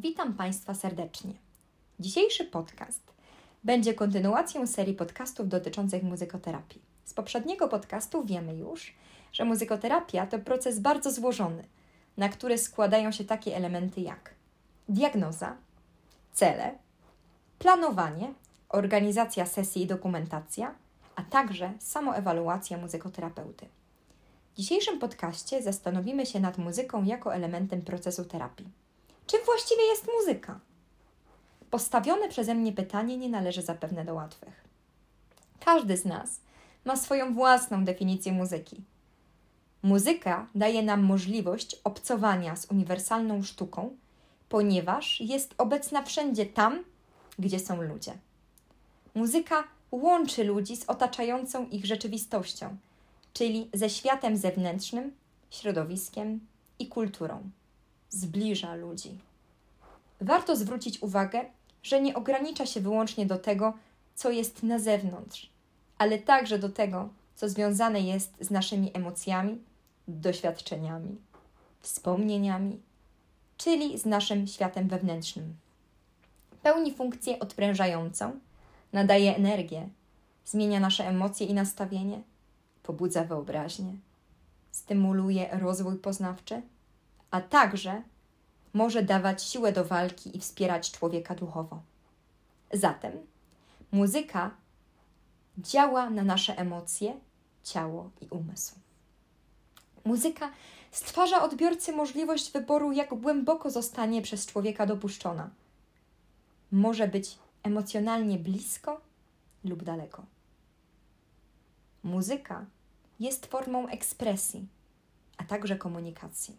Witam Państwa serdecznie. Dzisiejszy podcast będzie kontynuacją serii podcastów dotyczących muzykoterapii. Z poprzedniego podcastu wiemy już, że muzykoterapia to proces bardzo złożony, na który składają się takie elementy jak diagnoza, cele, planowanie, organizacja sesji i dokumentacja, a także samoewaluacja muzykoterapeuty. W dzisiejszym podcaście zastanowimy się nad muzyką jako elementem procesu terapii. Czym właściwie jest muzyka? Postawione przeze mnie pytanie nie należy zapewne do łatwych. Każdy z nas ma swoją własną definicję muzyki. Muzyka daje nam możliwość obcowania z uniwersalną sztuką, ponieważ jest obecna wszędzie tam, gdzie są ludzie. Muzyka łączy ludzi z otaczającą ich rzeczywistością, czyli ze światem zewnętrznym, środowiskiem i kulturą. Zbliża ludzi. Warto zwrócić uwagę, że nie ogranicza się wyłącznie do tego, co jest na zewnątrz, ale także do tego, co związane jest z naszymi emocjami, doświadczeniami, wspomnieniami, czyli z naszym światem wewnętrznym. Pełni funkcję odprężającą, nadaje energię, zmienia nasze emocje i nastawienie, pobudza wyobraźnię, stymuluje rozwój poznawczy, a także może dawać siłę do walki i wspierać człowieka duchowo. Zatem muzyka działa na nasze emocje, ciało i umysł. Muzyka stwarza odbiorcy możliwość wyboru, jak głęboko zostanie przez człowieka dopuszczona. Może być emocjonalnie blisko lub daleko. Muzyka jest formą ekspresji, a także komunikacji.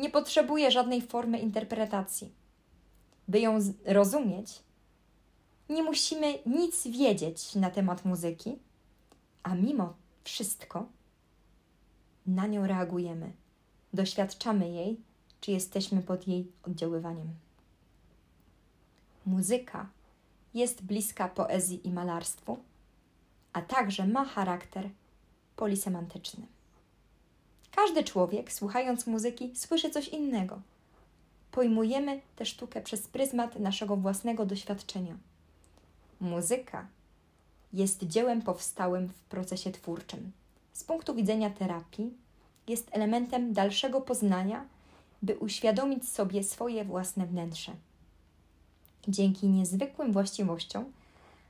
Nie potrzebuje żadnej formy interpretacji. By ją rozumieć, nie musimy nic wiedzieć na temat muzyki, a mimo wszystko na nią reagujemy, doświadczamy jej, czy jesteśmy pod jej oddziaływaniem. Muzyka jest bliska poezji i malarstwu, a także ma charakter polisemantyczny. Każdy człowiek, słuchając muzyki, słyszy coś innego. Pojmujemy tę sztukę przez pryzmat naszego własnego doświadczenia. Muzyka jest dziełem powstałym w procesie twórczym. Z punktu widzenia terapii, jest elementem dalszego poznania, by uświadomić sobie swoje własne wnętrze. Dzięki niezwykłym właściwościom,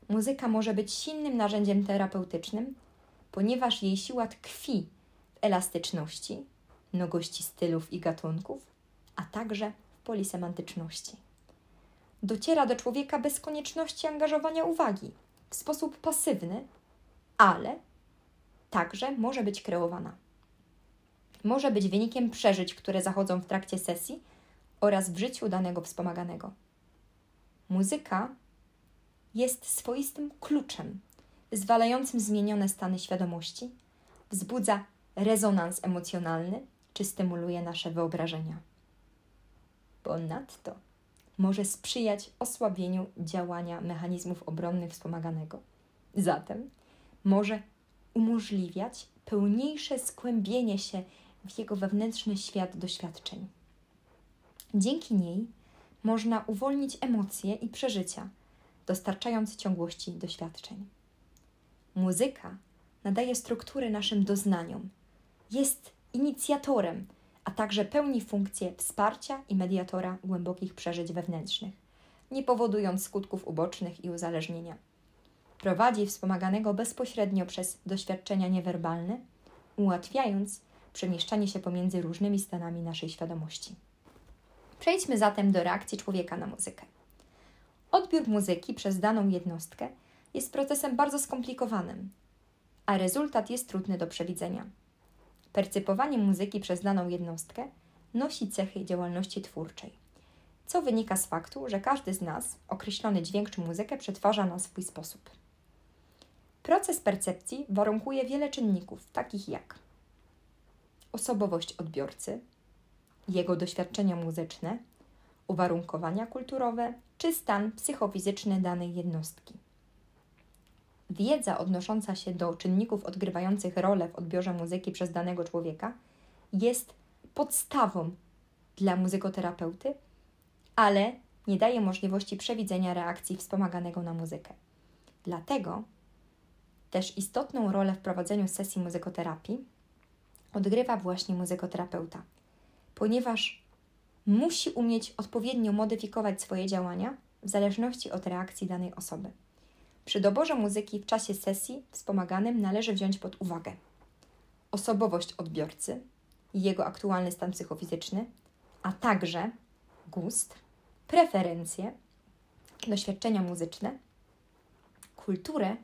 muzyka może być silnym narzędziem terapeutycznym, ponieważ jej siła tkwi elastyczności, mnogości stylów i gatunków, a także w polisemantyczności. Dociera do człowieka bez konieczności angażowania uwagi, w sposób pasywny, ale także może być kreowana. Może być wynikiem przeżyć, które zachodzą w trakcie sesji oraz w życiu danego wspomaganego. Muzyka jest swoistym kluczem zwalającym zmienione stany świadomości, wzbudza rezonans emocjonalny czy stymuluje nasze wyobrażenia. Ponadto może sprzyjać osłabieniu działania mechanizmów obronnych wspomaganego. Zatem może umożliwiać pełniejsze skłębienie się w jego wewnętrzny świat doświadczeń. Dzięki niej można uwolnić emocje i przeżycia, dostarczając ciągłości doświadczeń. Muzyka nadaje strukturę naszym doznaniom, jest inicjatorem, a także pełni funkcję wsparcia i mediatora głębokich przeżyć wewnętrznych, nie powodując skutków ubocznych i uzależnienia. Prowadzi wspomaganego bezpośrednio przez doświadczenia niewerbalne, ułatwiając przemieszczanie się pomiędzy różnymi stanami naszej świadomości. Przejdźmy zatem do reakcji człowieka na muzykę. Odbiór muzyki przez daną jednostkę jest procesem bardzo skomplikowanym, a rezultat jest trudny do przewidzenia. Percypowanie muzyki przez daną jednostkę nosi cechy działalności twórczej, co wynika z faktu, że każdy z nas określony dźwięk czy muzykę przetwarza na swój sposób. Proces percepcji warunkuje wiele czynników, takich jak osobowość odbiorcy, jego doświadczenia muzyczne, uwarunkowania kulturowe czy stan psychofizyczny danej jednostki. Wiedza odnosząca się do czynników odgrywających rolę w odbiorze muzyki przez danego człowieka jest podstawą dla muzykoterapeuty ale nie daje możliwości przewidzenia reakcji wspomaganego na muzykę. Dlatego też istotną rolę w prowadzeniu sesji muzykoterapii odgrywa właśnie muzykoterapeuta, ponieważ musi umieć odpowiednio modyfikować swoje działania w zależności od reakcji danej osoby. Przy doborze muzyki w czasie sesji wspomaganym należy wziąć pod uwagę osobowość odbiorcy, jego aktualny stan psychofizyczny, a także gust, preferencje, doświadczenia muzyczne, kulturę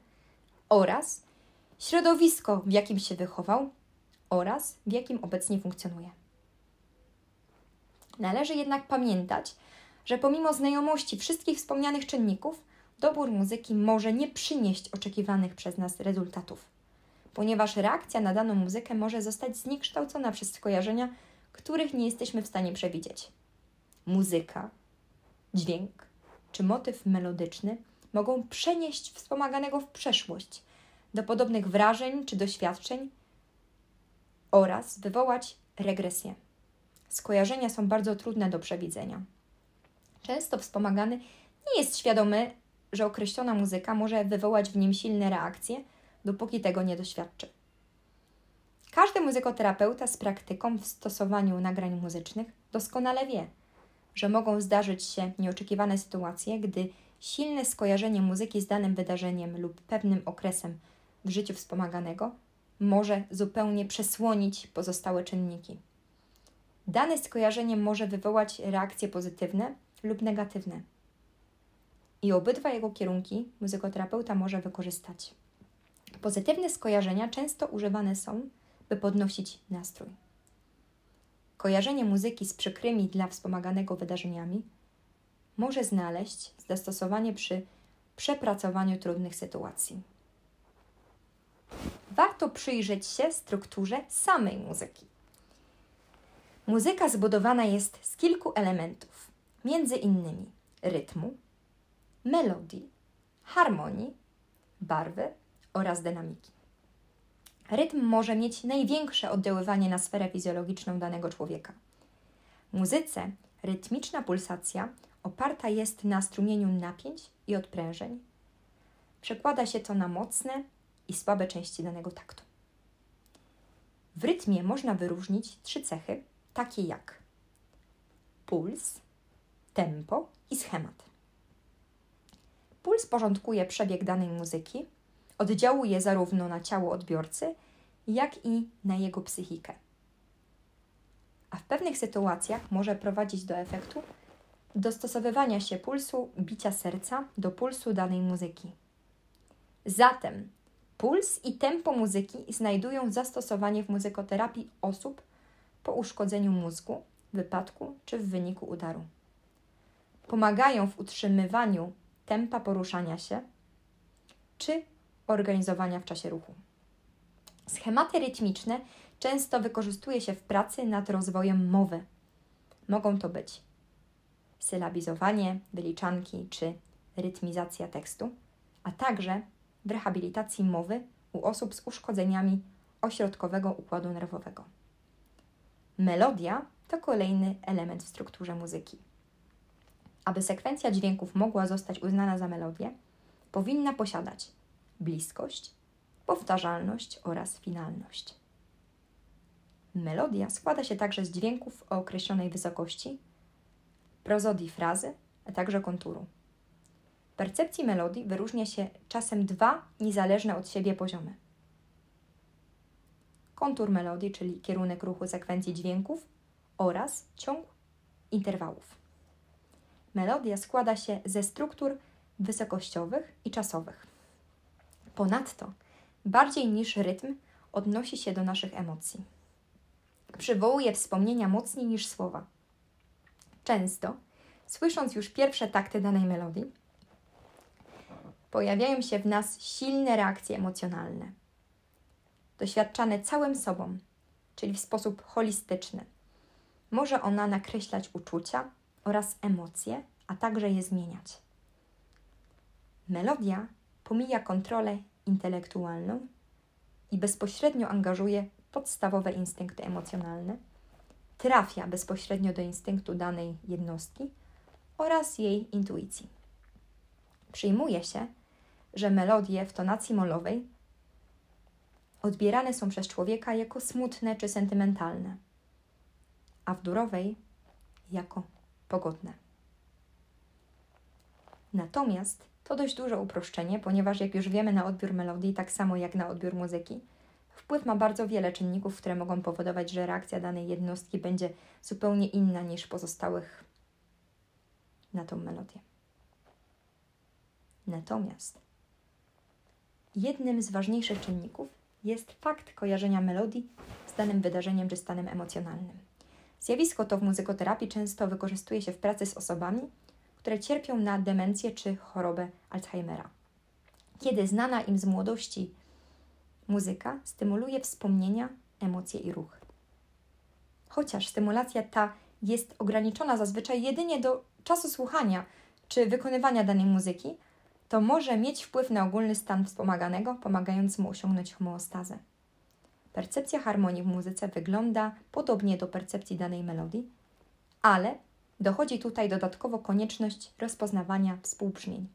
oraz środowisko, w jakim się wychował oraz w jakim obecnie funkcjonuje. Należy jednak pamiętać, że pomimo znajomości wszystkich wspomnianych czynników, dobór muzyki może nie przynieść oczekiwanych przez nas rezultatów, ponieważ reakcja na daną muzykę może zostać zniekształcona przez skojarzenia, których nie jesteśmy w stanie przewidzieć. Muzyka, dźwięk czy motyw melodyczny mogą przenieść wspomaganego w przeszłość do podobnych wrażeń czy doświadczeń oraz wywołać regresję. Skojarzenia są bardzo trudne do przewidzenia. Często wspomagany nie jest świadomy, że określona muzyka może wywołać w nim silne reakcje, dopóki tego nie doświadczy. Każdy muzykoterapeuta z praktyką w stosowaniu nagrań muzycznych doskonale wie, że mogą zdarzyć się nieoczekiwane sytuacje, gdy silne skojarzenie muzyki z danym wydarzeniem lub pewnym okresem w życiu wspomaganego może zupełnie przesłonić pozostałe czynniki. Dane skojarzenie może wywołać reakcje pozytywne lub negatywne. I obydwa jego kierunki muzykoterapeuta może wykorzystać. Pozytywne skojarzenia często używane są, by podnosić nastrój. Kojarzenie muzyki z przykrymi dla wspomaganego wydarzeniami może znaleźć zastosowanie przy przepracowaniu trudnych sytuacji. Warto przyjrzeć się strukturze samej muzyki. Muzyka zbudowana jest z kilku elementów, między innymi rytmu, melodii, harmonii, barwy oraz dynamiki. Rytm może mieć największe oddziaływanie na sferę fizjologiczną danego człowieka. W muzyce rytmiczna pulsacja oparta jest na strumieniu napięć i odprężeń. Przekłada się to na mocne i słabe części danego taktu. W rytmie można wyróżnić trzy cechy, takie jak puls, tempo i schemat. Puls porządkuje przebieg danej muzyki, oddziałuje zarówno na ciało odbiorcy, jak i na jego psychikę. A w pewnych sytuacjach może prowadzić do efektu dostosowywania się pulsu bicia serca do pulsu danej muzyki. Zatem puls i tempo muzyki znajdują zastosowanie w muzykoterapii osób po uszkodzeniu mózgu, wypadku czy w wyniku udaru. Pomagają w utrzymywaniu tempa poruszania się czy organizowania w czasie ruchu. Schematy rytmiczne często wykorzystuje się w pracy nad rozwojem mowy. Mogą to być sylabizowanie, wyliczanki czy rytmizacja tekstu, a także w rehabilitacji mowy u osób z uszkodzeniami ośrodkowego układu nerwowego. Melodia to kolejny element w strukturze muzyki. Aby sekwencja dźwięków mogła zostać uznana za melodię, powinna posiadać bliskość, powtarzalność oraz finalność. Melodia składa się także z dźwięków o określonej wysokości, prozodii frazy, a także konturu. Percepcji melodii wyróżnia się czasem dwa niezależne od siebie poziomy. Kontur melodii, czyli kierunek ruchu sekwencji dźwięków oraz ciąg interwałów. Melodia składa się ze struktur wysokościowych i czasowych. Ponadto, bardziej niż rytm, odnosi się do naszych emocji. Przywołuje wspomnienia mocniej niż słowa. Często, słysząc już pierwsze takty danej melodii, pojawiają się w nas silne reakcje emocjonalne, doświadczane całym sobą, czyli w sposób holistyczny. Może ona nakreślać uczucia oraz emocje, a także je zmieniać. Melodia pomija kontrolę intelektualną i bezpośrednio angażuje podstawowe instynkty emocjonalne, trafia bezpośrednio do instynktu danej jednostki oraz jej intuicji. Przyjmuje się, że melodie w tonacji molowej odbierane są przez człowieka jako smutne czy sentymentalne, a w durowej jako pogodne. Natomiast to dość duże uproszczenie, ponieważ jak już wiemy na odbiór melodii, tak samo jak na odbiór muzyki, wpływ ma bardzo wiele czynników, które mogą powodować, że reakcja danej jednostki będzie zupełnie inna niż pozostałych na tą melodię. Natomiast jednym z ważniejszych czynników jest fakt kojarzenia melodii z danym wydarzeniem czy stanem emocjonalnym. Zjawisko to w muzykoterapii często wykorzystuje się w pracy z osobami, które cierpią na demencję czy chorobę Alzheimera. Kiedy znana im z młodości muzyka stymuluje wspomnienia, emocje i ruch. Chociaż stymulacja ta jest ograniczona zazwyczaj jedynie do czasu słuchania czy wykonywania danej muzyki, to może mieć wpływ na ogólny stan wspomaganego, pomagając mu osiągnąć homeostazę. Percepcja harmonii w muzyce wygląda podobnie do percepcji danej melodii, ale dochodzi tutaj dodatkowo konieczność rozpoznawania współbrzmień,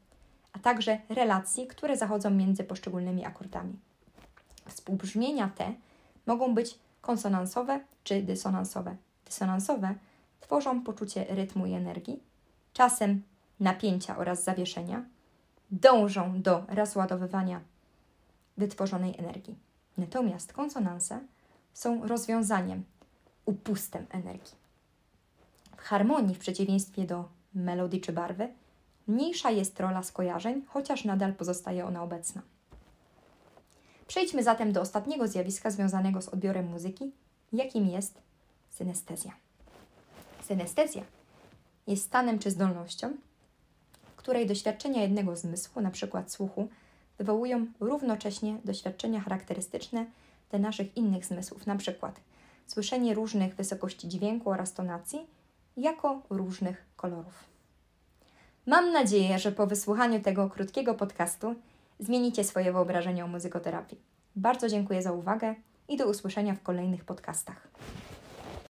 a także relacji, które zachodzą między poszczególnymi akordami. Współbrzmienia te mogą być konsonansowe czy dysonansowe. Dysonansowe tworzą poczucie rytmu i energii, czasem napięcia oraz zawieszenia, dążą do rozładowywania wytworzonej energii. Natomiast konsonanse są rozwiązaniem, upustem energii. W harmonii, w przeciwieństwie do melodii czy barwy, mniejsza jest rola skojarzeń, chociaż nadal pozostaje ona obecna. Przejdźmy zatem do ostatniego zjawiska związanego z odbiorem muzyki, jakim jest synestezja. Synestezja jest stanem czy zdolnością, której doświadczenia jednego zmysłu, np. słuchu, wywołują równocześnie doświadczenia charakterystyczne dla naszych innych zmysłów, np. słyszenie różnych wysokości dźwięku oraz tonacji jako różnych kolorów. Mam nadzieję, że po wysłuchaniu tego krótkiego podcastu zmienicie swoje wyobrażenie o muzykoterapii. Bardzo dziękuję za uwagę i do usłyszenia w kolejnych podcastach.